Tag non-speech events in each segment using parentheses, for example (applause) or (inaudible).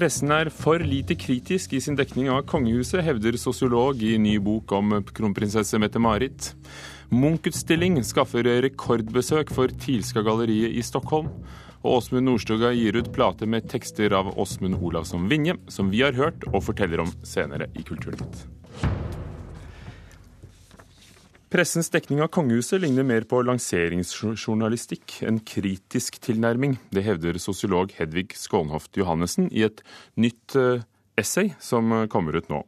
Pressen er for lite kritisk i sin dekning av kongehuset, hevder sosiolog i ny bok om kronprinsesse Mette-Marit. Munch-utstilling skaffer rekordbesøk for Tilska-galleriet i Stockholm. Og Åsmund Nordstoga gir ut plate med tekster av Åsmund Olavsson Vinje, som vi har hørt og forteller om senere i Kulturnytt. Pressens dekning av kongehuset ligner mer på lanseringsjournalistikk enn kritisk tilnærming. Det hevder sosiolog Hedvig Skånhoft Johannessen i et nytt eh, essay som kommer ut nå.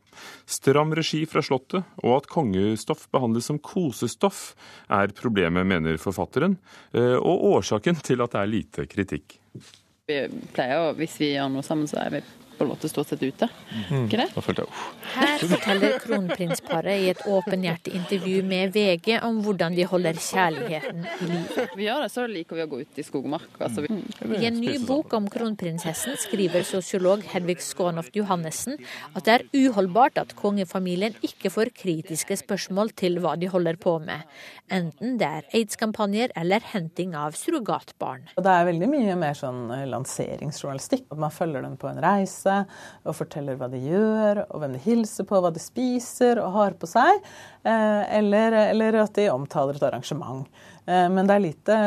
Stram regi fra Slottet og at kongestoff behandles som kosestoff er problemet, mener forfatteren, eh, og årsaken til at det er lite kritikk. Vi pleier Hvis vi gjør noe sammen, så er vi på en måte stort sett ute. Mm. Ikke det? Her forteller kronprinsparet i et åpenhjertig intervju med VG om hvordan de holder kjærligheten i live. Vi gjør det, så liker vi å gå ut i skog og mark. Altså, mm. I en ny bok om kronprinsessen skriver sosiolog Hedvig Skånoft Johannessen at det er uholdbart at kongefamilien ikke får kritiske spørsmål til hva de holder på med, enten det er aids-kampanjer eller henting av surrogatbarn. Det er veldig mye mer sånn lanseringsjournalistikk. At man følger dem på en reise og forteller hva de gjør, og hvem de hilser på, hva de spiser og har på seg. Eh, eller, eller at de omtaler et arrangement. Eh, men det er lite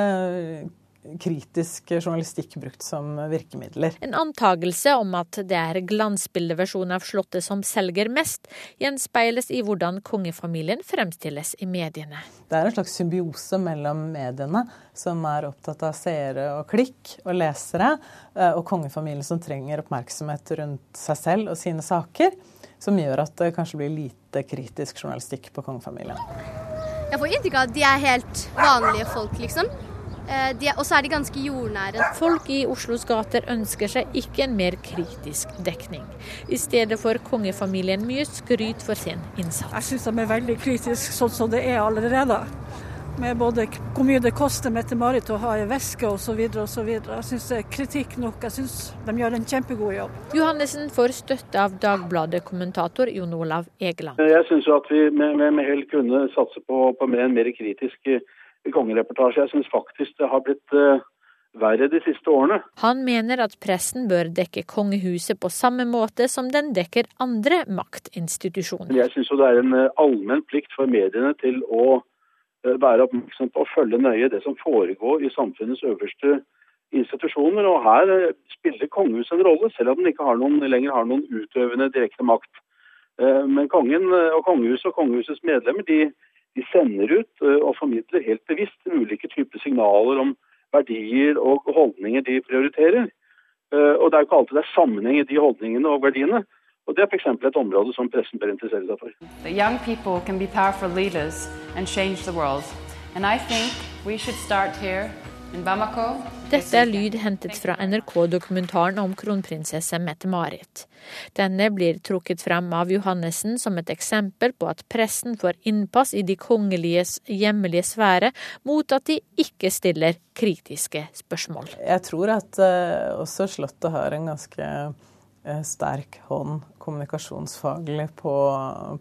kritisk journalistikk brukt som virkemidler. En antagelse om at det er glansbildeversjonen av Slottet som selger mest, gjenspeiles i hvordan kongefamilien fremstilles i mediene. Det er en slags symbiose mellom mediene, som er opptatt av seere og klikk og lesere, eh, og kongefamilien som trenger oppmerksomhet rundt seg selv og sine saker, som gjør at det kanskje blir lite kritisk journalistikk på kongefamilien. Jeg får inntrykk av at de er helt vanlige folk, liksom. Eh, og så er de ganske jordnære. Folk i Oslos gater ønsker seg ikke en mer kritisk dekning. I stedet får kongefamilien mye skryt for sin innsats. Jeg syns de er veldig kritiske sånn som det er allerede. Med både hvor mye det koster Mette-Marit å ha ei veske osv. osv. Jeg syns det er kritikk nok. Jeg syns de gjør en kjempegod jobb. Johannessen får støtte av Dagbladet-kommentator Jon Olav Egeland. Jeg syns at vi med, med, med hell kunne satse på, på mer, en mer kritisk kongereportasje. Jeg syns faktisk det har blitt uh, verre de siste årene. Han mener at pressen bør dekke kongehuset på samme måte som den dekker andre maktinstitusjoner. Jeg syns det er en uh, allmenn plikt for mediene til å uh, være oppmerksom på å følge nøye det som foregår i samfunnets øverste institusjoner. Og her spiller kongehuset en rolle, selv om den ikke har noen, lenger har noen utøvende direkte makt. Men kongen og kongehuset og kongehusets medlemmer de de sender ut eh, og formidler helt bevisst ulike typer signaler om verdier og holdninger de prioriterer. Eh, og det er jo ikke alltid det er sammenheng i de holdningene og verdiene. Og Det er f.eks. et område som pressen bør interessere seg for. Young people can be powerful leaders and change the world. And I think we should start here dette er lyd hentet fra NRK-dokumentaren om kronprinsesse Mette-Marit. Denne blir trukket frem av Johannessen som et eksempel på at pressen får innpass i de kongeliges hjemlige sfære mot at de ikke stiller kritiske spørsmål. Jeg tror at uh, også Slottet har en ganske sterk hånd kommunikasjonsfaglig på,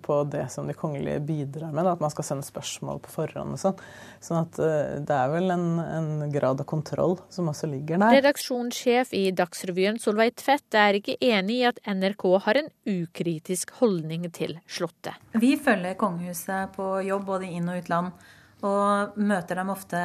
på, det som de kongelige bidrar med. At man skal sende spørsmål på forhånd og sånn. Sånn at eh, det er vel en, en, grad av kontroll som også ligger der. Redaksjonssjef i Dagsrevyen Solveig Tvedt er ikke enig i at NRK har en ukritisk holdning til Slottet. Vi følger kongehuset på jobb både inn- og utland, og møter dem ofte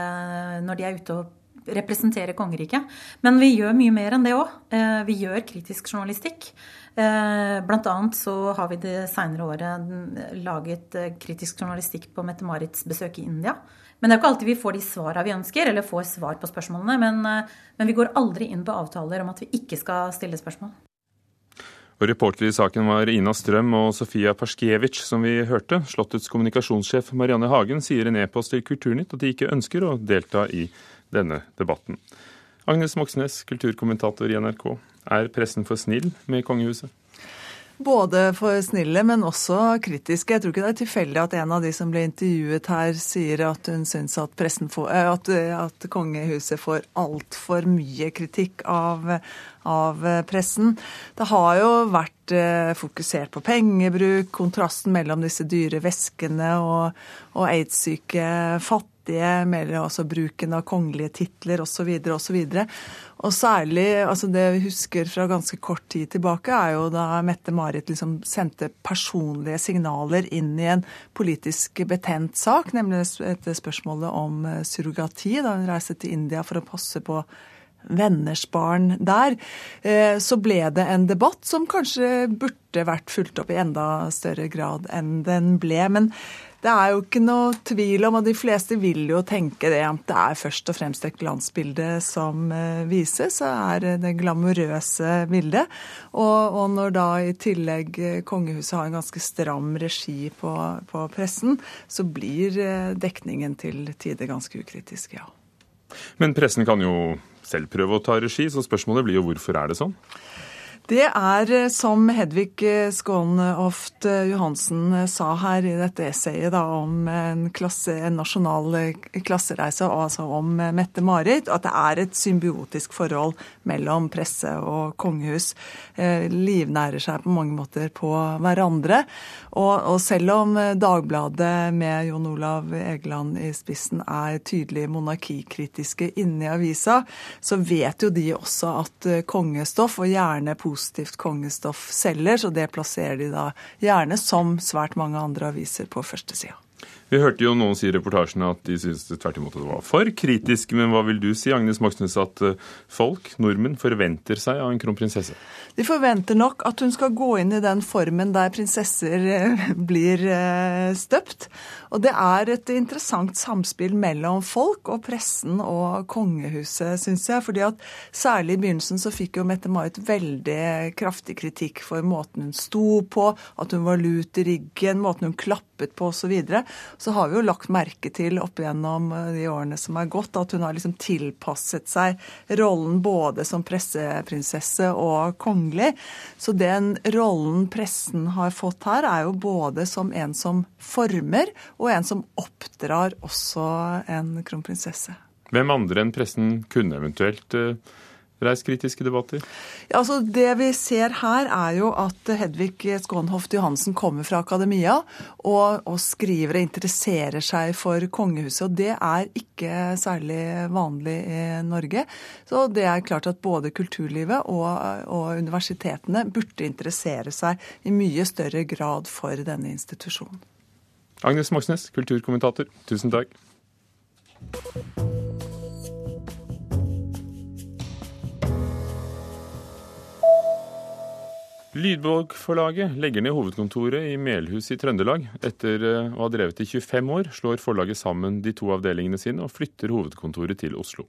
når de er ute og representerer kongeriket. Men vi gjør mye mer enn det òg. Eh, vi gjør kritisk journalistikk. Eh, blant annet så har vi det seinere året laget eh, kritisk journalistikk på Mette-Marits besøk i India. Men det er jo ikke alltid vi får de svara vi ønsker, eller får svar på spørsmålene. Men, men, vi går aldri inn på avtaler om at vi ikke skal stille spørsmål. Og Reportere i saken var Ina Strøm og Sofia Perskiewicz, som vi hørte. Slottets kommunikasjonssjef Marianne Hagen sier i en e-post til Kulturnytt at de ikke ønsker å delta i denne debatten. Agnes Moxnes, kulturkommentator i NRK. Er pressen for snill med kongehuset? Både for snille, men også kritiske. Jeg tror ikke det er tilfeldig at en av de som ble intervjuet her, sier at hun syns at, eh, at, at, kongehuset får altfor mye kritikk av, av, pressen. Det har jo vært eh, fokusert på pengebruk, kontrasten mellom disse dyre veskene og, og aids-syke fattige det melder også bruken av kongelige titler osv. osv. Og særlig, altså det vi husker fra ganske kort tid tilbake, er jo da Mette-Marit liksom sendte personlige signaler inn i en politisk betent sak, nemlig etter spørsmålet om eh, surrogati, da hun reiste til India for å passe på venners barn der, eh, så ble det en debatt som kanskje burde vært fulgt opp i enda større grad enn den ble. Men det er jo ikke noe tvil om, og de fleste vil jo tenke det, at det er først og fremst et glansbilde som eh, vises, og er det glamorøse bildet. Og, og, når da i tillegg kongehuset har en ganske stram regi på, på pressen, så blir eh, dekningen til tider ganske ukritisk, ja. Men pressen kan jo selv prøve å ta regi, så spørsmålet blir jo hvorfor er det sånn? Det er eh, som Hedvig eh, Skånhoft eh, Johansen sa her i dette essayet da, om en, klasse, en, nasjonal klassereise, altså om Mette-Marit, at det er et symbiotisk forhold mellom presse og kongehus. livnærer seg på mange måter på hverandre. Og, og selv om Dagbladet med Jon Olav Egeland i spissen er tydelig monarkikritiske inne i avisa, så vet jo de også at kongestoff, og gjerne positivt positivt kongestoff selger, så det plasserer de da gjerne, som svært mange andre aviser, på førstesida. Vi hørte jo noen si i reportasjene at de syntes tvert imot at det var for kritisk. Men hva vil du si, Agnes Moxnes, at eh, folk, nordmenn, forventer seg av en kronprinsesse? De forventer nok at hun skal gå inn i den formen der prinsesser eh, blir eh, støpt. Og det er et interessant samspill mellom folk og pressen og kongehuset, syns jeg. fordi at særlig i begynnelsen så fikk jo Mette-Marit veldig kraftig kritikk for måten hun sto på, at hun var lut i ryggen, måten hun klappet på osv. Så, så har vi jo lagt merke til opp igjennom de årene som er gått, at hun har liksom tilpasset seg rollen både som presseprinsesse og kongelig. Så den rollen pressen har fått her, er jo både som en som former og en som oppdrar også en kronprinsesse. Hvem andre enn pressen kunne eventuelt uh, reist kritiske debatter? Ja, altså Det vi ser her, er jo at Hedvig Skånhoft Johansen kommer fra akademia og, og, skriver og interesserer seg for kongehuset. og Det er ikke særlig vanlig i Norge. Så det er klart at både kulturlivet og, og universitetene burde interessere seg i mye større grad for denne institusjonen. Agnes Moxnes, kulturkommentator, tusen takk. Lydbokforlaget legger ned hovedkontoret i Melhus i Trøndelag. Etter eh, å ha drevet i 25 år, slår forlaget sammen de to avdelingene sine og flytter hovedkontoret til Oslo.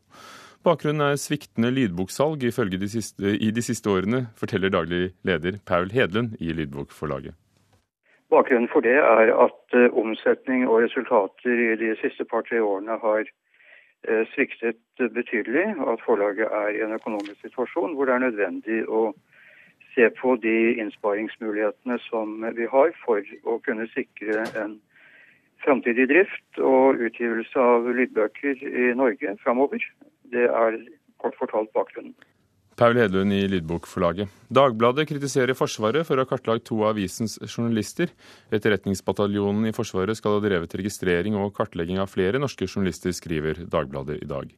Bakgrunnen er sviktende lydboksalg de siste, i de siste årene, forteller daglig leder Paul Hedlund i Lydbokforlaget. Bakgrunnen for det er at uh, omsetning og resultater i de siste par-tre årene har uh, sviktet betydelig, og at forlaget er i en økonomisk situasjon hvor det er nødvendig å se på de innsparingsmulighetene som vi har for å kunne sikre en framtidig drift og utgivelse av lydbøker i Norge framover. Det er kort fortalt bakgrunnen. Paul Hedlund i Lydbokforlaget. Dagbladet kritiserer Forsvaret for å ha kartlagt to av avisens journalister. Etterretningsbataljonen i Forsvaret skal ha drevet registrering og kartlegging av flere norske journalister, skriver Dagbladet i dag.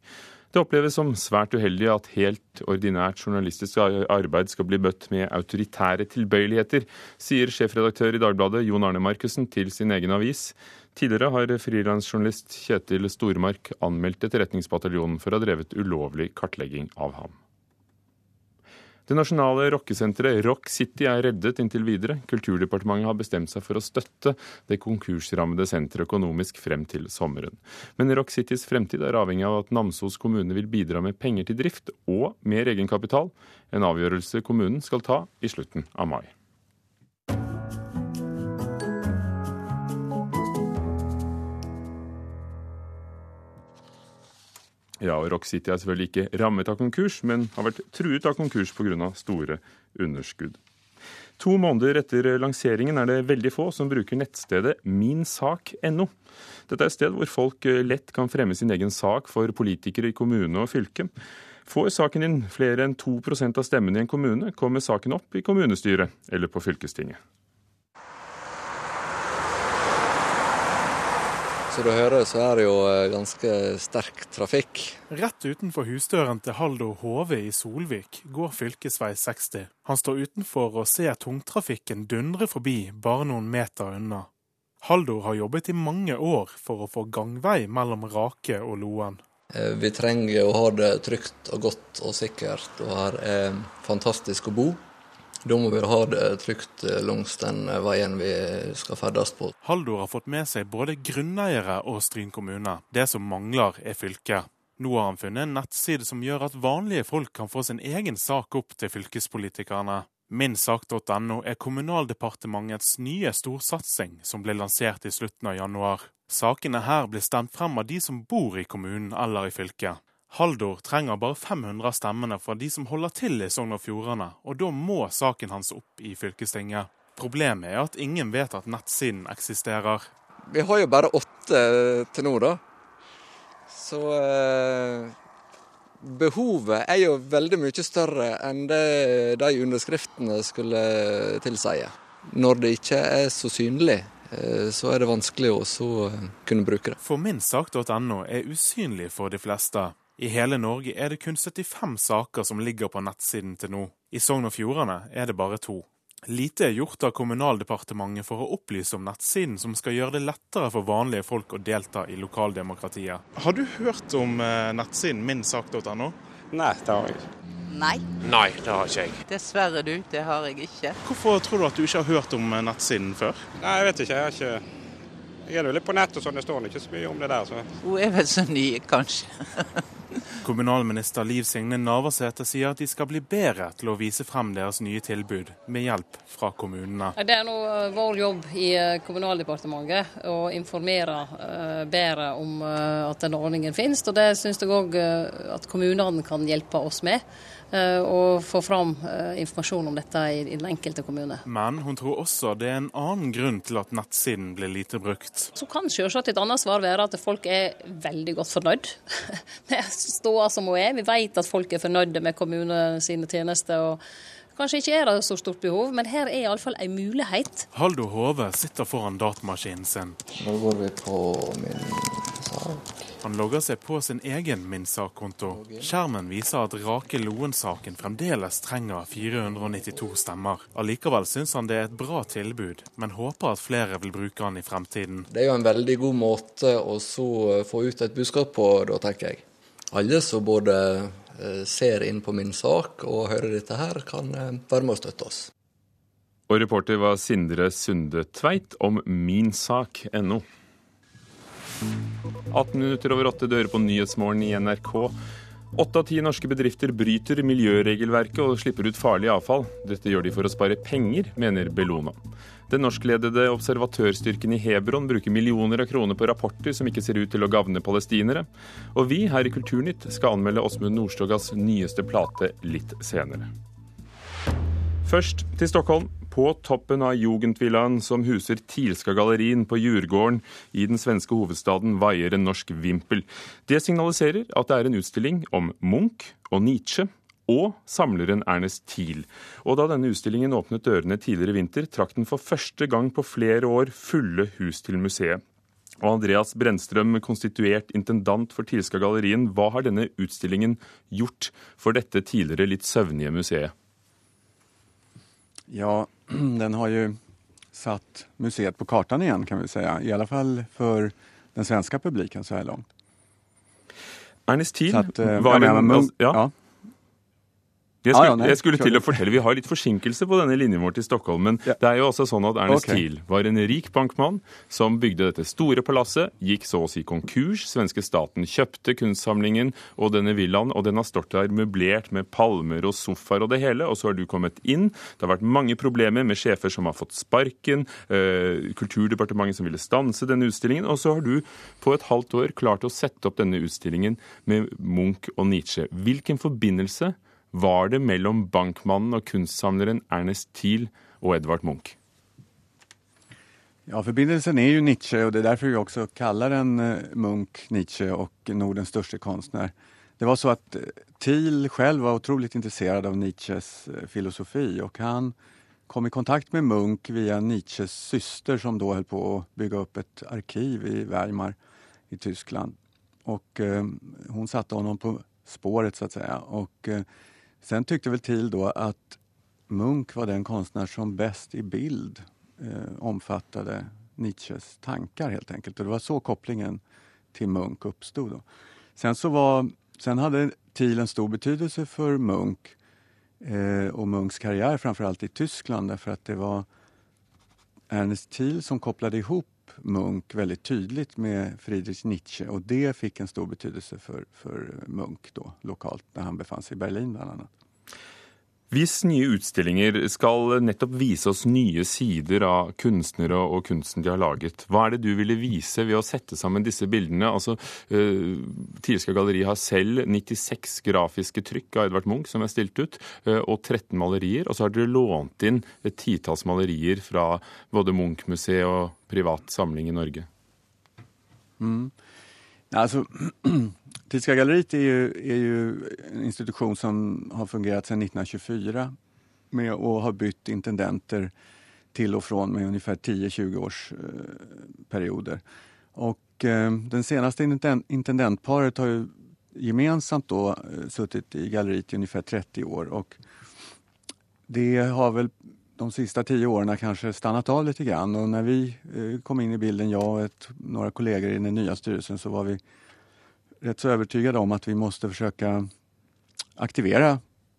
Det oppleves som svært uheldig at helt ordinært journalistisk arbeid skal bli møtt med autoritære tilbøyeligheter, sier sjefredaktør i Dagbladet Jon Arne Markussen til sin egen avis. Tidligere har frilansjournalist Kjetil Stormark anmeldt Etterretningsbataljonen for å ha drevet ulovlig kartlegging av ham. Det nasjonale rockesenteret Rock City er reddet inntil videre. Kulturdepartementet har bestemt seg for å støtte det konkursrammede senteret økonomisk frem til sommeren. Men Rock Citys fremtid er avhengig av at Namsos kommune vil bidra med penger til drift og mer egenkapital, en avgjørelse kommunen skal ta i slutten av mai. Ja, og Rock City er selvfølgelig ikke rammet av konkurs, men har vært truet av konkurs pga. store underskudd. To måneder etter lanseringen er det veldig få som bruker nettstedet minsak.no. Dette er et sted hvor folk lett kan fremme sin egen sak for politikere i kommune og fylke. Får saken din flere enn 2% av stemmene i en kommune, kommer saken opp i kommunestyret eller på fylkestinget. Som du hører så er det jo eh, ganske sterk trafikk. Rett utenfor husdøren til Haldor Hove i Solvik går fylkesvei 60. Han står utenfor og ser tungtrafikken dundre forbi bare noen meter unna. Haldor har jobbet i mange år for å få gangvei mellom Rake og Loen. Eh, vi trenger å ha det trygt og godt og sikkert, og her er fantastisk å bo. Da må vi ha det trygt eh, langs den eh, veien vi skal ferdes på. Haldor har fått med seg både grunneiere og Stryn kommune. Det som mangler, er fylket. Nå har han funnet en nettside som gjør at vanlige folk kan få sin egen sak opp til fylkespolitikerne. Minsak.no er Kommunaldepartementets nye storsatsing som ble lansert i slutten av januar. Sakene her blir stemt frem av de som bor i kommunen eller i fylket. Haldor trenger bare 500 stemmene fra de som holder til i Sogn og Fjordane, og da må saken hans opp i fylkestinget. Problemet er at ingen vet at nettsiden eksisterer. Vi har jo bare åtte til nå, da. Så eh, behovet er jo veldig mye større enn det de underskriftene skulle tilsie. Når det ikke er så synlig, eh, så er det vanskelig å kunne bruke det. For minsak.no er usynlig for de fleste. I hele Norge er det kun 75 saker som ligger på nettsiden til nå. I Sogn og Fjordane er det bare to. Lite er gjort av Kommunaldepartementet for å opplyse om nettsiden som skal gjøre det lettere for vanlige folk å delta i lokaldemokratiet. Har du hørt om eh, nettsiden minsak.no? Nei, det har jeg ikke. Nei. Nei, det har ikke jeg. Dessverre du, det har jeg ikke. Hvorfor tror du at du ikke har hørt om eh, nettsiden før? Nei, Jeg vet ikke. Jeg har ikke jeg er jo litt på nett og sånn, det står ikke så mye om det der. Så. Hun er vel så ny, kanskje. (laughs) Kommunalminister Liv Signe Navarsete sier at de skal bli bedre til å vise frem deres nye tilbud, med hjelp fra kommunene. Det er nå eh, vår jobb i eh, Kommunaldepartementet å informere eh, bedre om at denne ordningen finnes. Og det syns jeg òg at kommunene kan hjelpe oss med. Og få fram informasjon om dette i den enkelte kommune. Men hun tror også det er en annen grunn til at nettsiden blir lite brukt. Så kan selvsagt et annet svar være at folk er veldig godt fornøyd (laughs) med ståa som hun er. Vi vet at folk er fornøyde med kommunene sine tjenester. og Kanskje ikke er det så stort behov, men her er iallfall en mulighet. Haldo Hove sitter foran datamaskinen sin. Nå går vi på min sak. Han logger seg på sin egen Min sak-konto. Skjermen viser at Rake Loen-saken fremdeles trenger 492 stemmer. Allikevel syns han det er et bra tilbud, men håper at flere vil bruke han i fremtiden. Det er jo en veldig god måte å få ut et budskap på, da, tenker jeg. Alle som både eh, ser inn på min sak og hører dette her, kan eh, være med å støtte oss. Og reporter var Sindre Sunde Tveit om minsak.no. 18 minutter over åtte dører på Nyhetsmorgen i NRK. Åtte av ti norske bedrifter bryter miljøregelverket og slipper ut farlig avfall. Dette gjør de for å spare penger, mener Bellona. Den norskledede observatørstyrken i Hebron bruker millioner av kroner på rapporter som ikke ser ut til å gagne palestinere. Og vi her i Kulturnytt skal anmelde Åsmund Nordstogas nyeste plate litt senere. Først til Stockholm. På toppen av Jugendvillaen, som huser Tilska gallerien på Djurgården i den svenske hovedstaden, vaier en norsk vimpel. Det signaliserer at det er en utstilling om Munch og Nietzsche og samleren Ernest Thiel. Og da denne utstillingen åpnet dørene tidligere i vinter, trakk den for første gang på flere år fulle hus til museet. Og Andreas Brennstrøm, konstituert intendant for Tilska gallerien, hva har denne utstillingen gjort for dette tidligere litt søvnige museet? Ja, (clears throat) den har jo satt museet på kartan igjen, kan vi si. I alle fall for den svenske publiken så her langt. Ernest Thiel eh, var en, ja. ja. Jeg skulle, ah, ja, nei, jeg skulle til å fortelle, Vi har litt forsinkelse på denne linjen vår til Stockholm. Men ja. det er jo også sånn at Ernest okay. Thiel var en rik bankmann som bygde dette store palasset, gikk så å si konkurs. Svenske staten kjøpte kunstsamlingen og denne villaen, og den har stått der møblert med palmer og sofaer og det hele. Og så har du kommet inn. Det har vært mange problemer med sjefer som har fått sparken, Eh, Kulturdepartementet som ville stanse denne utstillingen. Og så har du på et halvt år klart å sette opp denne utstillingen med Munch og Nietzsche. Hvilken forbindelse var det mellom bankmannen og kunstsamleren Ernest Thiel og Edvard Munch? Ja, Forbindelsen er jo Nietzsche og det er derfor vi også kaller den eh, Munch, Nietzsche og Nordens største kunstner. Det var så at eh, Thiel selv var utrolig interessert av Nietzsches eh, filosofi og han kom i kontakt med Munch via Nietzsches syster som da holdt på å bygge opp et arkiv i Weimar i Tyskland. Og eh, hun satte honom på spåret så att säga. Og eh, sen tyckte väl Thiel då att Munch var den konstnär som bäst i bild eh, omfattade Nietzsches tankar helt enkelt. Och det var så kopplingen till Munch uppstod. Då. Sen, så var, sen hade Thiel en stor betydelse för Munch eh, och Munchs karriär framförallt i Tyskland därför att det var Ernest Thiel som kopplade ihop Munk väldigt tydligt med Friedrich Nietzsche och det fick en stor betydelse för, för Munk då, lokalt när han befann sig i Berlin bland annat. Hvis nye utstillinger skal nettopp vise oss nye sider av kunstnere og kunsten de har laget, hva er det du ville vise ved å sette sammen disse bildene? Altså, uh, Tilska galleri har selv 96 grafiske trykk av Edvard Munch som er stilt ut, uh, og 13 malerier. Og så har dere lånt inn et titalls malerier fra både Munch-museet og privat samling i Norge. Mm. Altså, Tyska (clears throat) galleriet är ju, är ju, en institution som har fungerat sedan 1924 med, och har bytt intendenter till och från med ungefär 10-20 års eh, perioder. Och eh, den senaste intendentparet har ju gemensamt då eh, suttit i galleriet i ungefär 30 år och det har väl de sista tio åren kanske stannat av lite grann och när vi eh, kom in i bilden, jag och ett, några kollegor i den nya styrelsen, så var vi rätt så övertygade om att vi måste försöka aktivera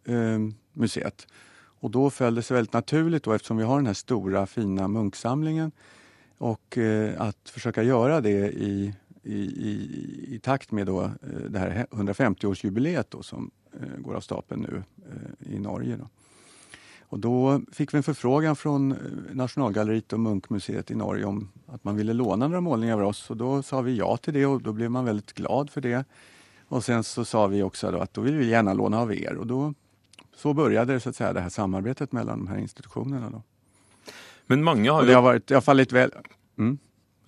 eh, museet. Och då föll det sig väldigt naturligt då, eftersom vi har den här stora fina munksamlingen och eh, att försöka göra det i, i, i, i takt med då, eh, det här 150-årsjubileet som eh, går av stapeln nu eh, i Norge. Då. Och då fick vi en förfrågan från eh, Nationalgalleriet och Munkmuseet i Norge om att man ville låna några målningar av oss och då sa vi ja till det och då blev man väldigt glad för det. Och sen så sa vi också då att då vill vi gärna låna av er och då så började så att säga det här samarbetet mellan de här institutionerna. Då. Men många har ju... Det har, varit, det har fallit väl... Mm.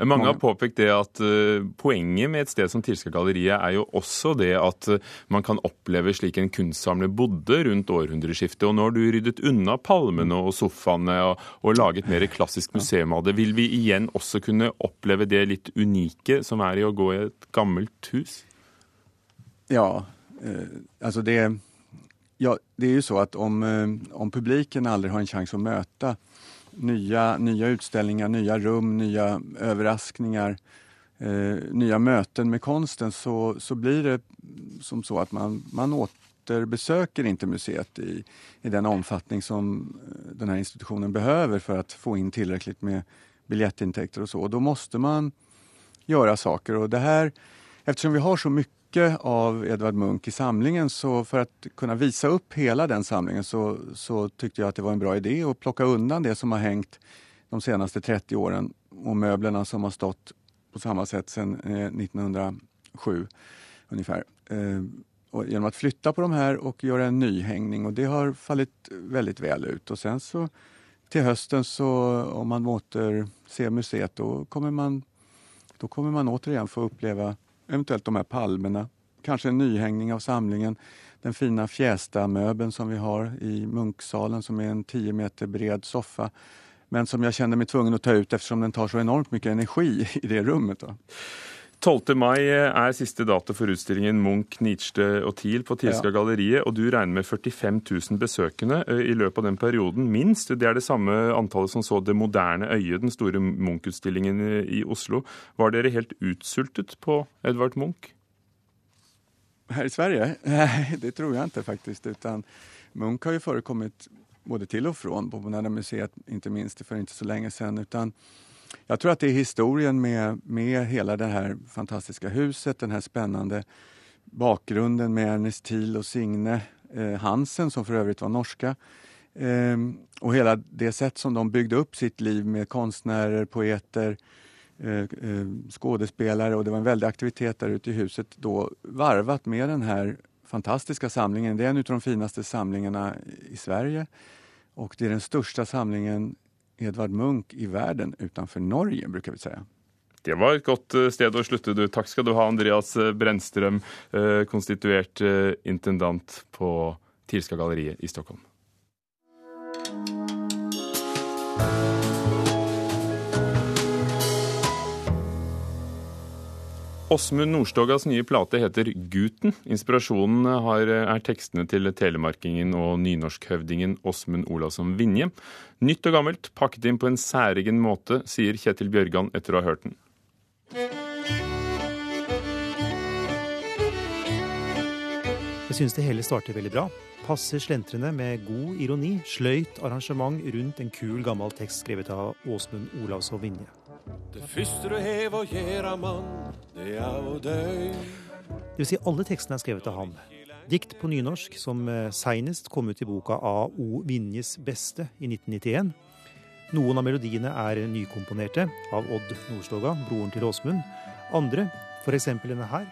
Mange har påpekt det at uh, poenget med et sted som Tilska-galleriet er jo også det at uh, man kan oppleve slik en kunstsamler bodde rundt århundreskiftet. Og nå har du ryddet unna palmene og sofaene og, og laget mer klassisk museum av det. Vil vi igjen også kunne oppleve det litt unike som er i å gå i et gammelt hus? Ja, uh, altså det, ja, det er jo så at om, om publiken aldri har en sjanse å møte nya, nya utställningar, nya rum, nya överraskningar, eh, nya möten med konsten så, så blir det som så att man, man återbesöker inte museet i, i den omfattning som eh, den här institutionen behöver för att få in tillräckligt med biljettintäkter och så. Och då måste man göra saker och det här, eftersom vi har så mycket mycket av Edvard Munch i samlingen så för att kunna visa upp hela den samlingen så, så tyckte jag att det var en bra idé att plocka undan det som har hängt de senaste 30 åren och möblerna som har stått på samma sätt sedan 1907 eh, ungefär. Eh, och genom att flytta på de här och göra en nyhängning och det har fallit väldigt väl ut. Och sen så till hösten så om man åter ser museet då kommer man, då kommer man återigen få uppleva eventuellt de här palmerna, kanske en nyhängning av samlingen, den fina Fjästa-möbeln som vi har i Munksalen som är en 10 meter bred soffa men som jag kände mig tvungen att ta ut eftersom den tar så enormt mycket energi i det rummet. Då. 12. mai er siste dato for utstillingen Munch, Nietzsche og Thiel på Tilska ja. galleriet, og du regner med 45 000 besøkende eh, i løpet av den perioden, minst. Det er det samme antallet som så Det moderne øyet, den store Munch-utstillingen i Oslo. Var dere helt utsultet på Edvard Munch? Her i Sverige? (laughs) Nei, det tror jeg ikke faktisk. Utan Munch har jo forekommet både til og fra på Moderna museet, ikke minst for ikke så lenge siden. Utan jag tror att det är historien med, med hela det här fantastiska huset, den här spännande bakgrunden med Ernest Thiel och Signe eh, Hansen som för övrigt var norska. Eh, och hela det sätt som de byggde upp sitt liv med konstnärer, poeter, eh, eh, skådespelare och det var en väldig aktivitet där ute i huset då varvat med den här fantastiska samlingen. Det är en av de finaste samlingarna i Sverige och det är den största samlingen Edvard Munch i verden utenfor Norge, bruker vi si. Det var et godt eh, sted å slutte. Du. Takk skal du ha, Andreas eh, Brennstrøm, eh, konstituert intendant på Tilska galleriet i Stockholm. Åsmund Nordstogas nye plate heter Guten. Inspirasjonen har, er tekstene til telemarkingen og nynorskhøvdingen Åsmund Olavsson Vinje. Nytt og gammelt, pakket inn på en særegen måte, sier Kjetil Bjørgan etter å ha hørt den. Jeg syns det hele starter veldig bra. Passer slentrende med god ironi. Sløyt arrangement rundt en kul, gammel tekst skrevet av Åsmund Olavsson Vinje. Det første du hev å gjera, mann, det er å dø. Det vil si, alle tekstene er skrevet av ham. Dikt på nynorsk som eh, seinest kom ut i boka A.O. Vinjes beste i 1991. Noen av melodiene er nykomponerte av Odd Nordstoga, broren til Åsmund. Andre, f.eks. denne her.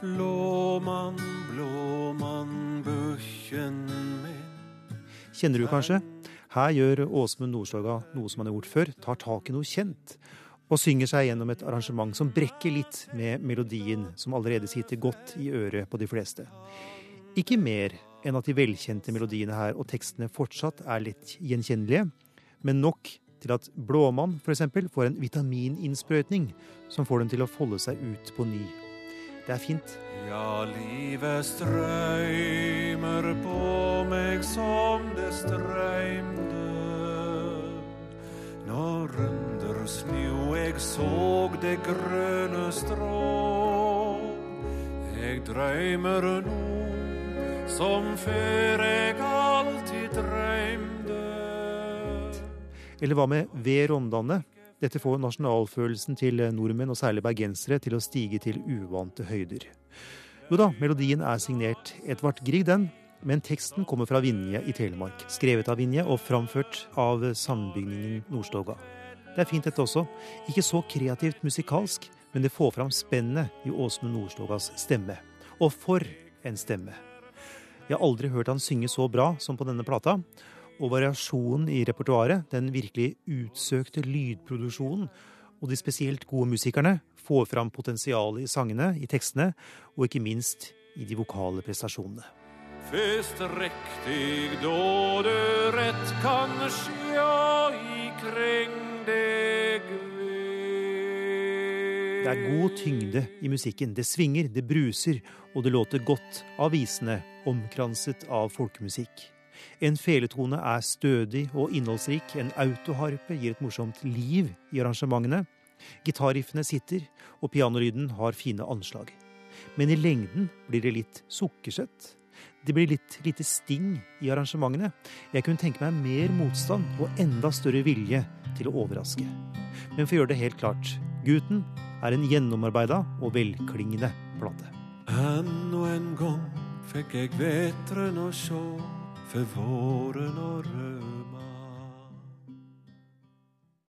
Blåmann, blåmann, bukken min Kjenner du kanskje? Her gjør Åsmund Nordstoga noe som han har gjort før, tar tak i noe kjent. Og synger seg gjennom et arrangement som brekker litt med melodien som allerede sitter godt i øret på de fleste. Ikke mer enn at de velkjente melodiene her og tekstene fortsatt er litt gjenkjennelige, men nok til at Blåmann f.eks. får en vitamininnsprøytning som får den til å folde seg ut på ny. Det er fint. Ja, livet strøymer på meg som det strøymde når under snø eg såg det grønne strå. Eg drøymer no som før eg alltid drøymde. Eller hva med Ved Rondane? Dette får nasjonalfølelsen til nordmenn, og særlig bergensere, til å stige til uvante høyder. Jo da, melodien er signert Edvard Grieg, den. Men teksten kommer fra Vinje i Telemark. Skrevet av Vinje og framført av sambygningen Nordstoga. Det er fint dette også. Ikke så kreativt musikalsk, men det får fram spennet i Åsmund Nordstogas stemme. Og for en stemme! Jeg har aldri hørt han synge så bra som på denne plata. Og variasjonen i repertoaret, den virkelig utsøkte lydproduksjonen og de spesielt gode musikerne får fram potensialet i sangene, i tekstene, og ikke minst i de vokale prestasjonene. Fest riktig då du rett kan sjå ikring deg Det er god tyngde i musikken. Det svinger, det bruser, og det låter godt av visene, omkranset av folkemusikk. En feletone er stødig og innholdsrik, en autoharpe gir et morsomt liv i arrangementene. Gitarriffene sitter, og pianolyden har fine anslag. Men i lengden blir det litt sukkersøtt. Det blir litt lite sting i arrangementene. Jeg kunne tenke meg mer motstand og enda større vilje til å overraske. Men for å gjøre det helt klart, Guten er en gjennomarbeida og velklingende plate. Ennå en gang fikk jeg vetren å sjå, för våren och röd